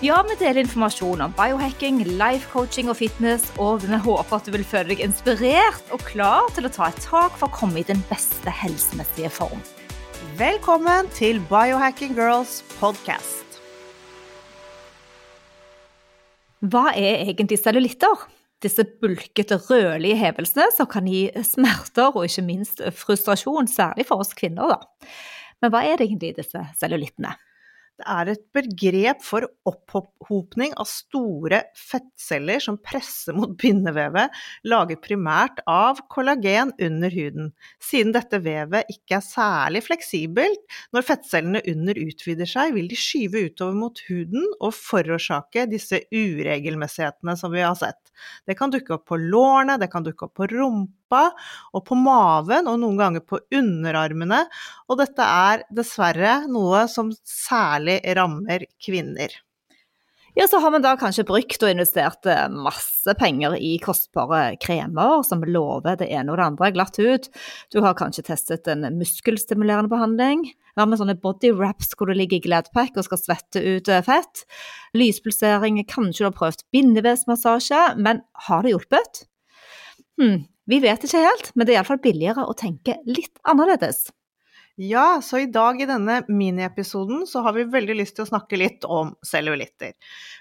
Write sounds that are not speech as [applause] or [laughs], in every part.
Ja, vi deler informasjon om biohacking, life coaching og fitness, og vi håper at du vil føle deg inspirert og klar til å ta et tak for å komme i den beste helsemessige form. Velkommen til Biohacking Girls podcast. Hva er egentlig cellulitter? Disse bulkete, rødlige hevelsene som kan gi smerter og ikke minst frustrasjon, særlig for oss kvinner. Da. Men hva er det egentlig disse cellulittene? Er et begrep for opphopning av store fettceller som presser mot bindevevet, laget primært av kollagen under huden. Siden dette vevet ikke er særlig fleksibelt, når fettcellene under utvider seg, vil de skyve utover mot huden og forårsake disse uregelmessighetene som vi har sett. Det kan dukke opp på lårene, det kan dukke opp på rumpa, og på maven, og noen ganger på underarmene. Og dette er dessverre noe som særlig rammer kvinner. Ja, så har vi da kanskje brukt og investert eh, masse penger i kostbare kremer som lover det ene og det andre glatt ut. Du har kanskje testet en muskelstimulerende behandling. Ja, med sånne body wraps hvor du ligger i Gladpack og skal svette ut eh, fett. Lyspulsering, kanskje du har prøvd bindevevsmassasje, men har det hjulpet? Hm, vi vet ikke helt, men det er iallfall billigere å tenke litt annerledes. Ja, så i dag i denne miniepisoden så har vi veldig lyst til å snakke litt om cellulitter.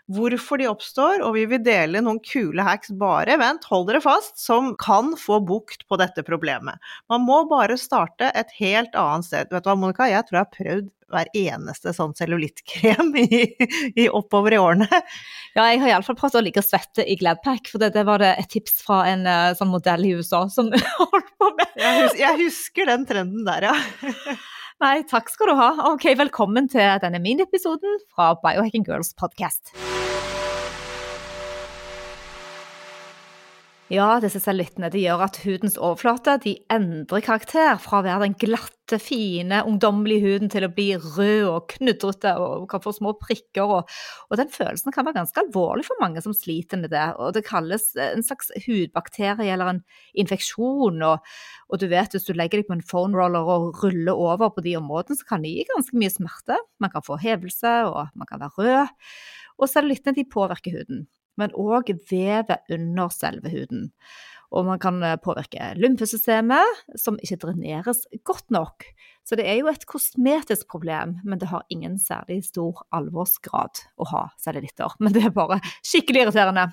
Hvorfor de oppstår, og vi vil dele noen kule hacks, bare vent, hold dere fast, som kan få bukt på dette problemet. Man må bare starte et helt annet sted. Vet du hva, Monica, jeg tror jeg har prøvd hver eneste sånn cellulittkrem i, i oppover i årene. Ja, jeg har iallfall prøvd å ligge og svette i Gladpack, for det, det var det et tips fra en uh, sånn modell i USA som [laughs] holdt. Jeg, husker, jeg husker den trenden der, ja. Nei, takk skal du ha. Ok, Velkommen til denne miniepisoden fra Biohacking Girls podcast. Ja, disse cellulittene gjør at hudens overflate endrer karakter fra å være den glatte, fine, ungdommelige huden til å bli rød og knudrete og kan få små prikker. Og, og, den følelsen kan være ganske alvorlig for mange som sliter med det. og Det kalles en slags hudbakterie eller en infeksjon. Og, og du vet, hvis du legger deg på en phone roller og ruller over på de områdene, så kan det gi ganske mye smerte. Man kan få hevelse, og man kan være rød. Og cellulittene påvirker huden men òg vevet under selve huden. Og man kan eh, påvirke lymfesystemet, som ikke dreneres godt nok. Så det er jo et kosmetisk problem, men det har ingen særlig stor alvorsgrad å ha cellulitter. [laughs] Men det er bare skikkelig irriterende.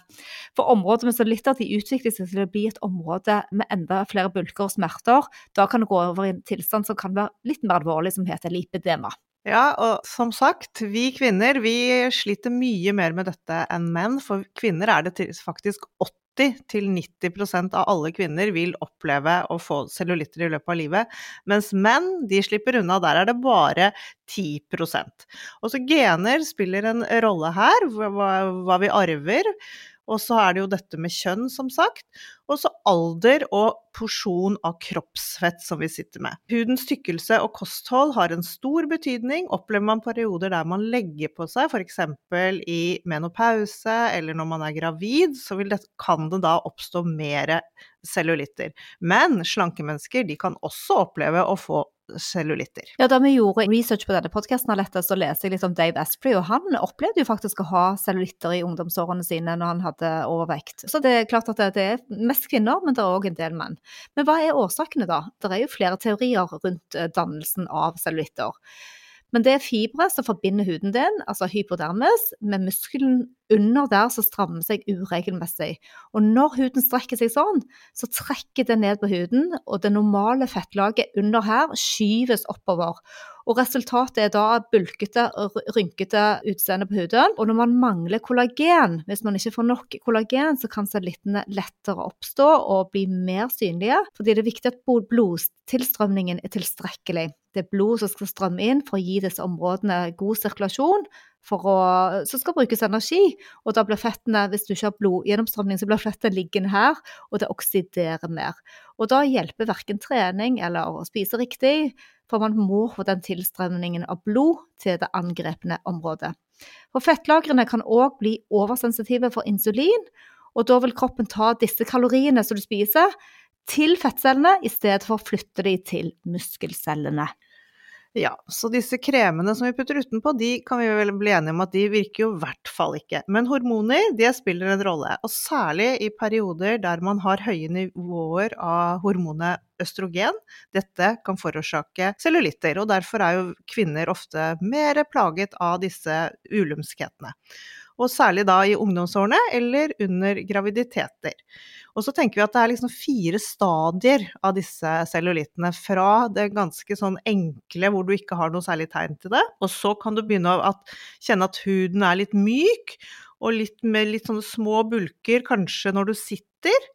For områder med cellulitter de utvikler seg til å bli et område med enda flere bulker og smerter. Da kan det gå over i en tilstand som kan være litt mer alvorlig, som heter lipedema. Ja, og som sagt, vi kvinner vi sliter mye mer med dette enn menn. For kvinner er det faktisk 80-90% av alle kvinner vil oppleve å få cellulitter i løpet av livet. Mens menn, de slipper unna. Der er det bare 10% Også gener spiller en rolle her, hva, hva vi arver. Og så er det jo dette med kjønn, som sagt. Og så alder og porsjon av kroppsfett som vi sitter med. Hudens tykkelse og kosthold har en stor betydning. Opplever man perioder der man legger på seg, f.eks. i menopause eller når man er gravid, så det, kan det da oppstå mer cellulitter. Men slanke mennesker kan også oppleve å få cellulitter. Ja, Da vi gjorde research på denne podkasten, så leser jeg litt om Dave Asprey, og han opplevde jo faktisk å ha cellulitter i ungdomsårene sine når han hadde overvekt. Så det er klart at det er mest kvinner, men det er òg en del menn. Men hva er årsakene, da? Det er jo flere teorier rundt eh, dannelsen av cellulitter. Men det er fibre som forbinder huden din, altså hypodermis, med muskelen under der som strammer seg uregelmessig. Og når huden strekker seg sånn, så trekker det ned på huden, og det normale fettlaget under her skyves oppover. Og resultatet er da bulkete, rynkete utseende på huden. Og når man mangler kollagen, hvis man ikke får nok kollagen, så kan cellittene lettere oppstå og bli mer synlige, fordi det er viktig at blodtilstrømningen er tilstrekkelig. Det er blod som skal strømme inn for å gi disse områdene god sirkulasjon å, som skal brukes energi. Og da blir fettene, hvis du ikke har blodgjennomstrømning, så blir fettene liggende her, og det oksiderer mer. Og da hjelper verken trening eller å spise riktig, for man må få den tilstrømningen av blod til det angrepne området. For fettlagrene kan òg bli oversensitive for insulin, og da vil kroppen ta disse kaloriene som du spiser, til fettcellene i stedet for å flytte de til muskelcellene. Ja, så disse kremene som vi putter utenpå, de kan vi vel bli enige om at de virker jo i hvert fall ikke. Men hormoner, det spiller en rolle. Og særlig i perioder der man har høye nivåer av hormonet østrogen. Dette kan forårsake cellulitter, og derfor er jo kvinner ofte mer plaget av disse ulumskhetene og særlig da i ungdomsårene eller under graviditeter. Og så tenker vi at det er liksom fire stadier av disse cellulittene. Fra det ganske sånn enkle hvor du ikke har noe særlig tegn til det, og så kan du begynne å kjenne at huden er litt myk, og litt med litt sånne små bulker kanskje når du sitter.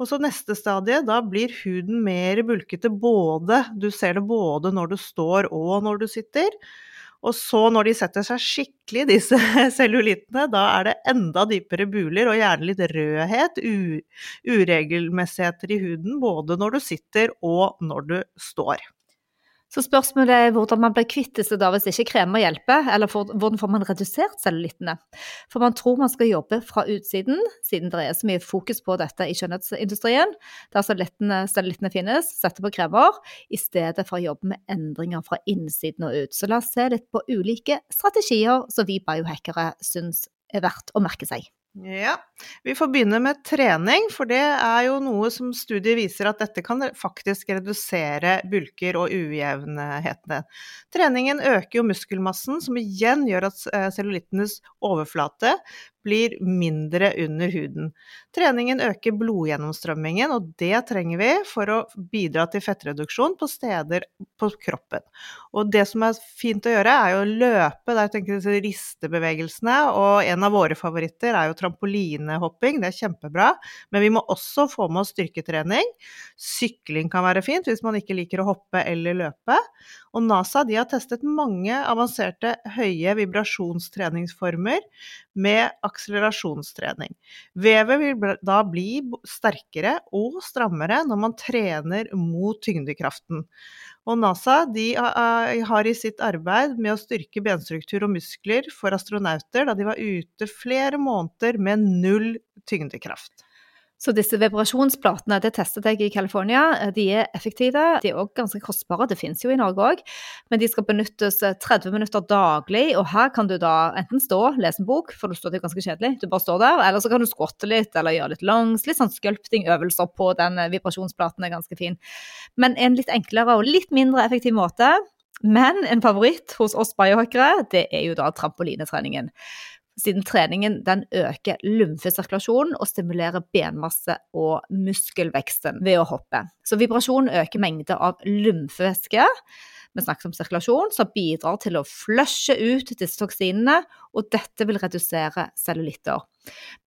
Og så neste stadie, da blir huden mer bulkete både Du ser det både når du står og når du sitter. Og så når de setter seg skikkelig, disse [laughs] cellulittene, da er det enda dypere buler og gjerne litt rødhet, uregelmessigheter i huden, både når du sitter og når du står. Så spørsmålet er hvordan man blir kvitt disse da hvis ikke kremer hjelper, eller for, hvordan får man redusert cellulittene? For man tror man skal jobbe fra utsiden, siden det er så mye fokus på dette i skjønnhetsindustrien, der cellulittene finnes, setter på kremer, i stedet for å jobbe med endringer fra innsiden og ut. Så la oss se litt på ulike strategier som vi biohackere syns er verdt å merke seg. Ja, vi får begynne med trening, for det er jo noe som studier viser at dette kan faktisk redusere bulker og ujevnhetene. Treningen øker jo muskelmassen, som igjen gjør at eh, cellulittenes overflate blir mindre under huden. Treningen øker blodgjennomstrømmingen, og det trenger vi for å bidra til fettreduksjon på steder på kroppen. Og det som er fint å gjøre, er jo å løpe, der tenker jeg ristebevegelsene, og en av våre favoritter er jo trampolinehopping, det er kjempebra, men vi må også få med oss styrketrening. Sykling kan være fint hvis man ikke liker å hoppe eller løpe. Og NASA har testet mange avanserte høye vibrasjonstreningsformer med akselerasjonstrening. Vevet vil da bli sterkere og strammere når man trener mot tyngdekraften. Og NASA har i sitt arbeid med å styrke benstruktur og muskler for astronauter da de var ute flere måneder med null tyngdekraft. Så disse vibrasjonsplatene det testet jeg i California. De er effektive. De er òg ganske kostbare, det finnes jo i Norge òg. Men de skal benyttes 30 eh, minutter daglig, og her kan du da enten stå, lese en bok, for du står det ganske kjedelig, du bare står der, eller så kan du skrotte litt eller gjøre litt langs, litt sånn sculpting-øvelser på den eh, vibrasjonsplaten er ganske fin. Men en litt enklere og litt mindre effektiv måte men en favoritt hos oss biohackere, det er jo da trampolinetreningen siden treningen den øker lymfesirkulasjonen og stimulerer benmasse og muskelveksten ved å hoppe. Så vibrasjon øker mengde av lymfevæske vi snakket om sirkulasjon, som bidrar til å flushe ut disse toksinene, og dette vil redusere cellulitter.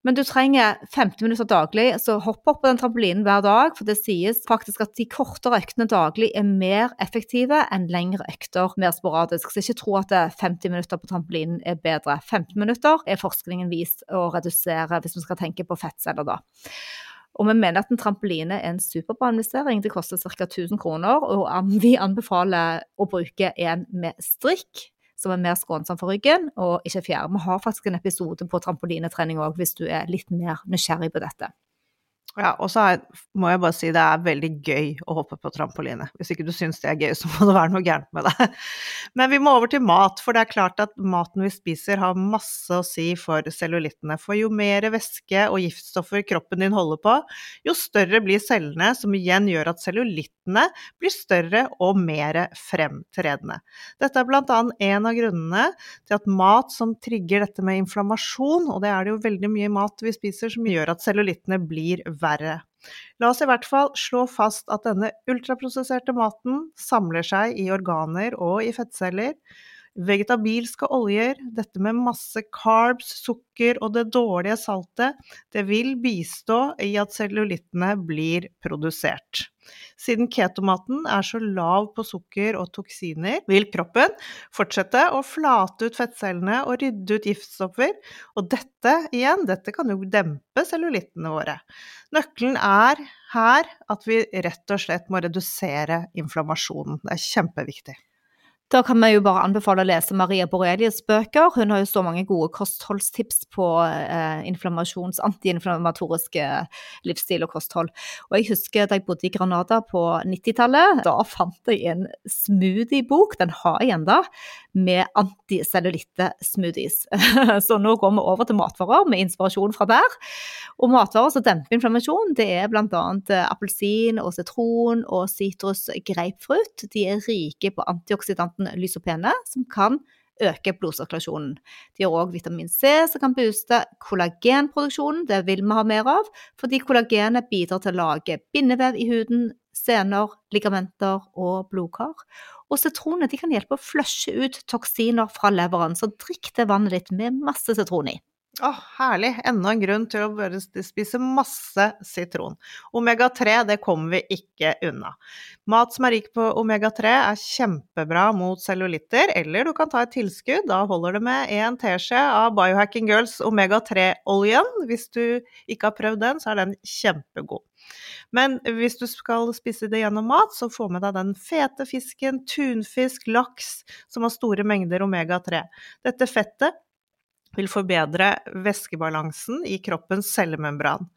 Men du trenger 15 minutter daglig, så hopp opp på den trampolinen hver dag, for det sies faktisk at de kortere øktene daglig er mer effektive enn lengre økter mer sporadisk. Så ikke tro at 50 minutter på trampolinen er bedre. 15 minutter er forskningen vist å redusere hvis vi skal tenke på fettceller, da. Og vi mener at en trampoline er en superbra investering. Det koster ca. 1000 kroner, og vi anbefaler å bruke en med strikk, som er mer skånsom for ryggen, og ikke fjær. Vi har faktisk en episode på trampolinetrening òg, hvis du er litt mer nysgjerrig på dette. Ja, og så må jeg bare si det er veldig gøy å hoppe på trampoline. Hvis ikke du syns det er gøy, [laughs] så må det være noe gærent med det. Men vi må over til mat, for det er klart at maten vi spiser har masse å si for cellulittene. For jo mer væske og giftstoffer kroppen din holder på, jo større blir cellene, som igjen gjør at cellulittene blir større og mer fremtredende. Dette er bl.a. en av grunnene til at mat som trigger dette med inflammasjon, og det er det jo veldig mye mat vi spiser som gjør at cellulittene blir verre verre. La oss i hvert fall slå fast at denne ultraprosesserte maten samler seg i organer og i fettceller. Vegetabilske oljer, dette med masse carbs, sukker og det dårlige saltet, det vil bistå i at cellulittene blir produsert. Siden ketomaten er så lav på sukker og toksiner, vil kroppen fortsette å flate ut fettcellene og rydde ut giftstoffer, og dette igjen, dette kan jo dempe cellulittene våre. Nøkkelen er her at vi rett og slett må redusere inflammasjonen. Det er kjempeviktig. Da kan vi jo bare anbefale å lese Maria Borelius bøker. Hun har jo så mange gode kostholdstips på eh, inflammasjons, antiinflammatoriske livsstil og kosthold. Og jeg husker da jeg bodde i Granada på 90-tallet, da fant jeg en smoothiebok, den har jeg ennå, med anticellulitte-smoothies. [laughs] så nå går vi over til matvarer med inspirasjon fra der. Og matvarer som demper inflammasjon, det er bl.a. Eh, appelsin og sitron og sitrus grapefruit. De er rike på antioksidanter planten lysopene, som kan øke blodsirkulasjonen. De har òg vitamin C, som kan booste kollagenproduksjonen. Det vil vi ha mer av, fordi kollagenet bidrar til å lage bindevev i huden, sener, ligamenter og blodkar. Og sitronene kan hjelpe å flushe ut toksiner fra leveren, så drikk det vannet ditt med masse sitron i. Å, herlig. Enda en grunn til å spise masse sitron. Omega-3, det kommer vi ikke unna. Mat som er rik på omega-3 er kjempebra mot cellulitter, eller du kan ta et tilskudd. Da holder det med en teskje av Biohacking Girls omega-3-oljen. Hvis du ikke har prøvd den, så er den kjempegod. Men hvis du skal spise det gjennom mat, så få med deg den fete fisken, tunfisk, laks, som har store mengder omega-3. Dette fettet vil forbedre væskebalansen i kroppens cellemembran.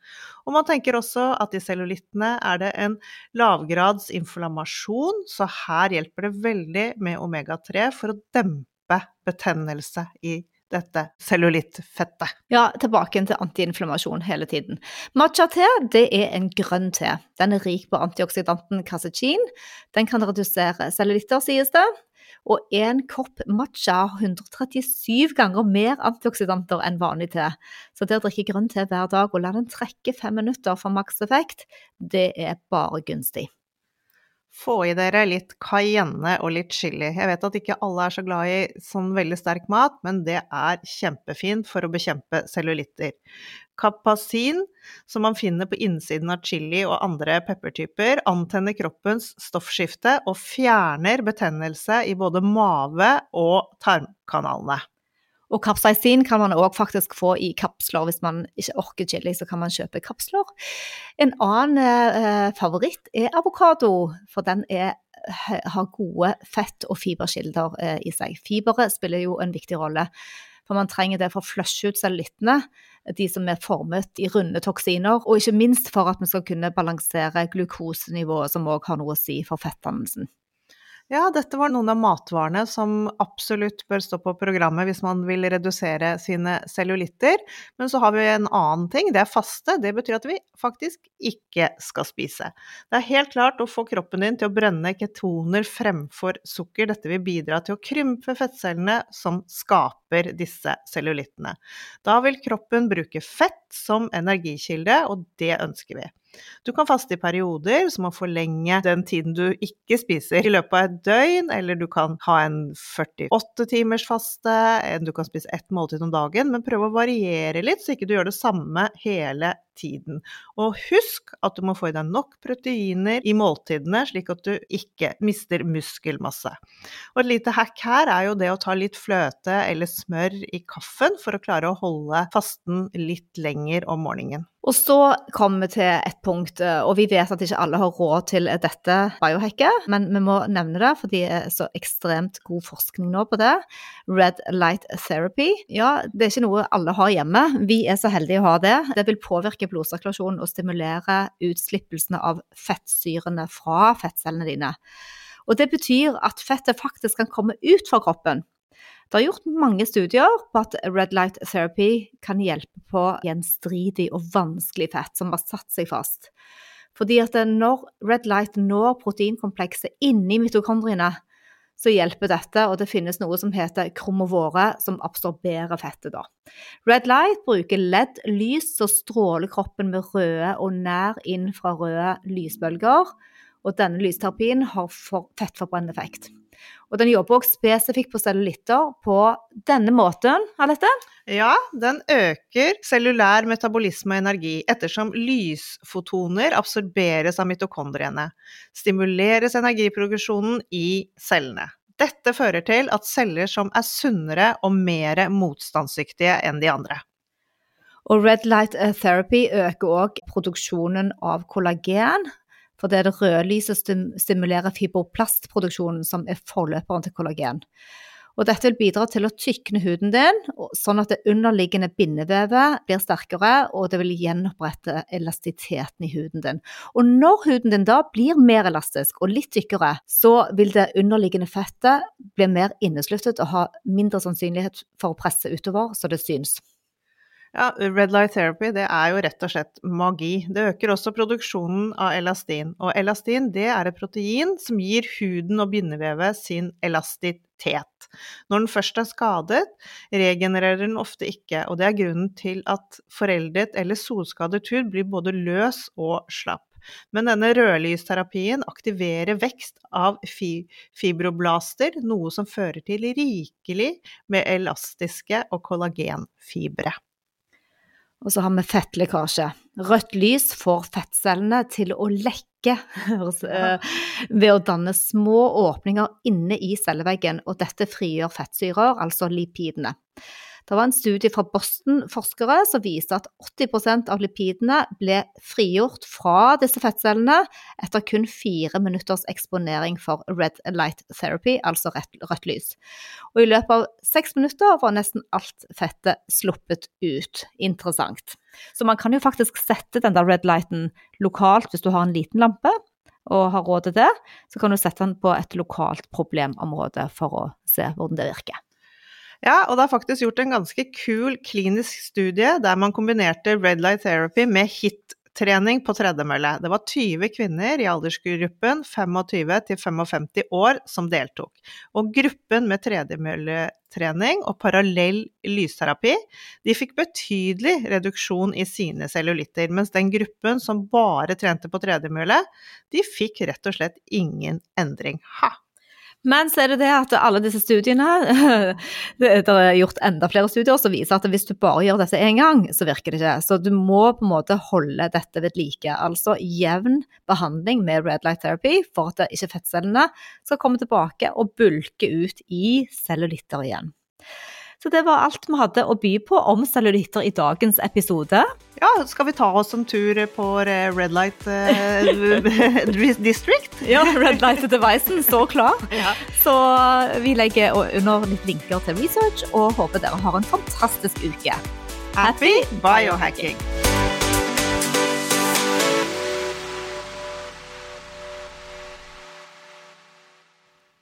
Og man tenker også at i cellulittene er det en lavgrads inflammasjon, så her hjelper det veldig med omega-3 for å dempe betennelse i dette cellulittfettet. Ja, tilbake til antiinflammasjon hele tiden. Matcha-te det er en grønn te. Den er rik på antioksidanten casecin. Den kan redusere cellulitter, sies det. Og én kopp matcha har 137 ganger mer antioksidanter enn vanlig te. Så det å drikke grønn te hver dag og la den trekke fem minutter for maks effekt, det er bare gunstig. Få i dere litt cayenne og litt chili. Jeg vet at ikke alle er så glad i sånn veldig sterk mat, men det er kjempefint for å bekjempe cellulitter. Kapasin, som man finner på innsiden av chili og andre peppertyper, antenner kroppens stoffskifte og fjerner betennelse i både mage- og tarmkanalene. Og kapsaisin kan man òg faktisk få i kapsler. Hvis man ikke orker chili, så kan man kjøpe kapsler. En annen eh, favoritt er avokado, for den er, har gode fett- og fiberkilder eh, i seg. Fiberet spiller jo en viktig rolle. For man trenger det for å flushe ut cellulittene, de som er formet i runde toksiner. Og ikke minst for at vi skal kunne balansere glukosenivået, som òg har noe å si for fettdannelsen. Ja, dette var noen av matvarene som absolutt bør stå på programmet hvis man vil redusere sine cellulitter. Men så har vi en annen ting, det er faste. Det betyr at vi faktisk ikke skal spise. Det er helt klart å få kroppen din til å brenne ketoner fremfor sukker. Dette vil bidra til å krympe fettcellene som skaper disse cellulittene. Da vil kroppen bruke fett som energikilde, og det ønsker vi. Du kan faste i perioder, som å forlenge den tiden du ikke spiser i løpet av et døgn, eller du kan ha en 48 timers faste, du kan spise ett måltid om dagen, men prøv å variere litt, så ikke du gjør det samme hele tiden. Og husk at du må få i deg nok proteiner i måltidene, slik at du ikke mister muskelmasse. Og et lite hack her er jo det å ta litt fløte eller smør i kaffen for å klare å holde fasten litt lenger om morgenen. Og så kommer vi til et punkt, eh, og vi vet at ikke alle har råd til dette biohacket, men vi må nevne det, for det er så ekstremt god forskning nå på det. Red light therapy. Ja, det er ikke noe alle har hjemme. Vi er så heldige å ha det. Det vil påvirke blodsirkulasjonen og stimulere utslippelsene av fettsyrene fra fettcellene dine. Og det betyr at fettet faktisk kan komme ut fra kroppen. Det er gjort mange studier på at red light therapy kan hjelpe på gjenstridig og vanskelig fett som har satt seg fast. Fordi at når red light når proteinkomplekset inni mitokondriene, så hjelper dette, og det finnes noe som heter kromovore, som absorberer fettet. da. Red light bruker LED-lys så stråler kroppen med røde og nær inn fra røde lysbølger, og denne lysterapien har fettforbrennende effekt. Og den jobber også spesifikt på cellulitter på denne måten, Alette? Ja, den øker cellulær metabolisme og energi ettersom lysfotoner absorberes av mitokondriene. Stimuleres energiproduksjonen i cellene. Dette fører til at celler som er sunnere og mer motstandsdyktige enn de andre. Og red light therapy øker òg produksjonen av kollagen, for det er det røde lyset stimulerer fibroplastproduksjonen, som er forløperen til kollagen. Og dette vil bidra til å tykne huden din, sånn at det underliggende bindevevet blir sterkere, og det vil gjenopprette elastiteten i huden din. Og når huden din da blir mer elastisk og litt tykkere, så vil det underliggende fettet bli mer innesluttet og ha mindre sannsynlighet for å presse utover, så det syns. Ja, Red light therapy det er jo rett og slett magi. Det øker også produksjonen av elastin. Og elastin det er et protein som gir huden og bindevevet sin elastitet. Når den først er skadet, regenererer den ofte ikke, og det er grunnen til at foreldet eller solskadet hud blir både løs og slapp. Men denne rødlysterapien aktiverer vekst av fibroblaster, noe som fører til rikelig med elastiske og kollagenfibre. Og så har vi fettlekkasje. Rødt lys får fettcellene til å lekke [laughs] eh, ved å danne små åpninger inne i celleveggen, og dette frigjør fettsyrer, altså lipidene. Det var en studie fra Boston-forskere som viste at 80% av lipidene ble frigjort fra disse fettcellene etter kun fire minutters eksponering for red light therapy, altså rødt lys. Og i løpet av seks minutter var nesten alt fettet sluppet ut. Interessant. Så man kan jo faktisk sette den der red lighten lokalt hvis du har en liten lampe og har råd til det, så kan du sette den på et lokalt problemområde for å se hvordan det virker. Ja, og det er faktisk gjort en ganske kul klinisk studie der man kombinerte red light therapy med hit-trening på tredemølle. Det var 20 kvinner i aldersgruppen 25 til 55 år som deltok. Og gruppen med tredemølletrening og parallell lysterapi, de fikk betydelig reduksjon i sine cellulitter, mens den gruppen som bare trente på tredemølle, de fikk rett og slett ingen endring. Ha! Men så er det det at alle disse studiene [laughs] Det er gjort enda flere studier som viser at hvis du bare gjør dette én gang, så virker det ikke. Så du må på en måte holde dette ved like. Altså jevn behandling med red light therapy for at ikke fettcellene skal komme tilbake og bulke ut i cellulitter igjen. Så det var alt vi hadde å by på om cellulitter i dagens episode. Ja, skal vi ta oss en tur på Red Light uh, [laughs] District? ja, Red Light-devicen står klar. [laughs] Ja. Så vi legger under litt linker til research, og håper dere har en fantastisk uke. Happy biohacking!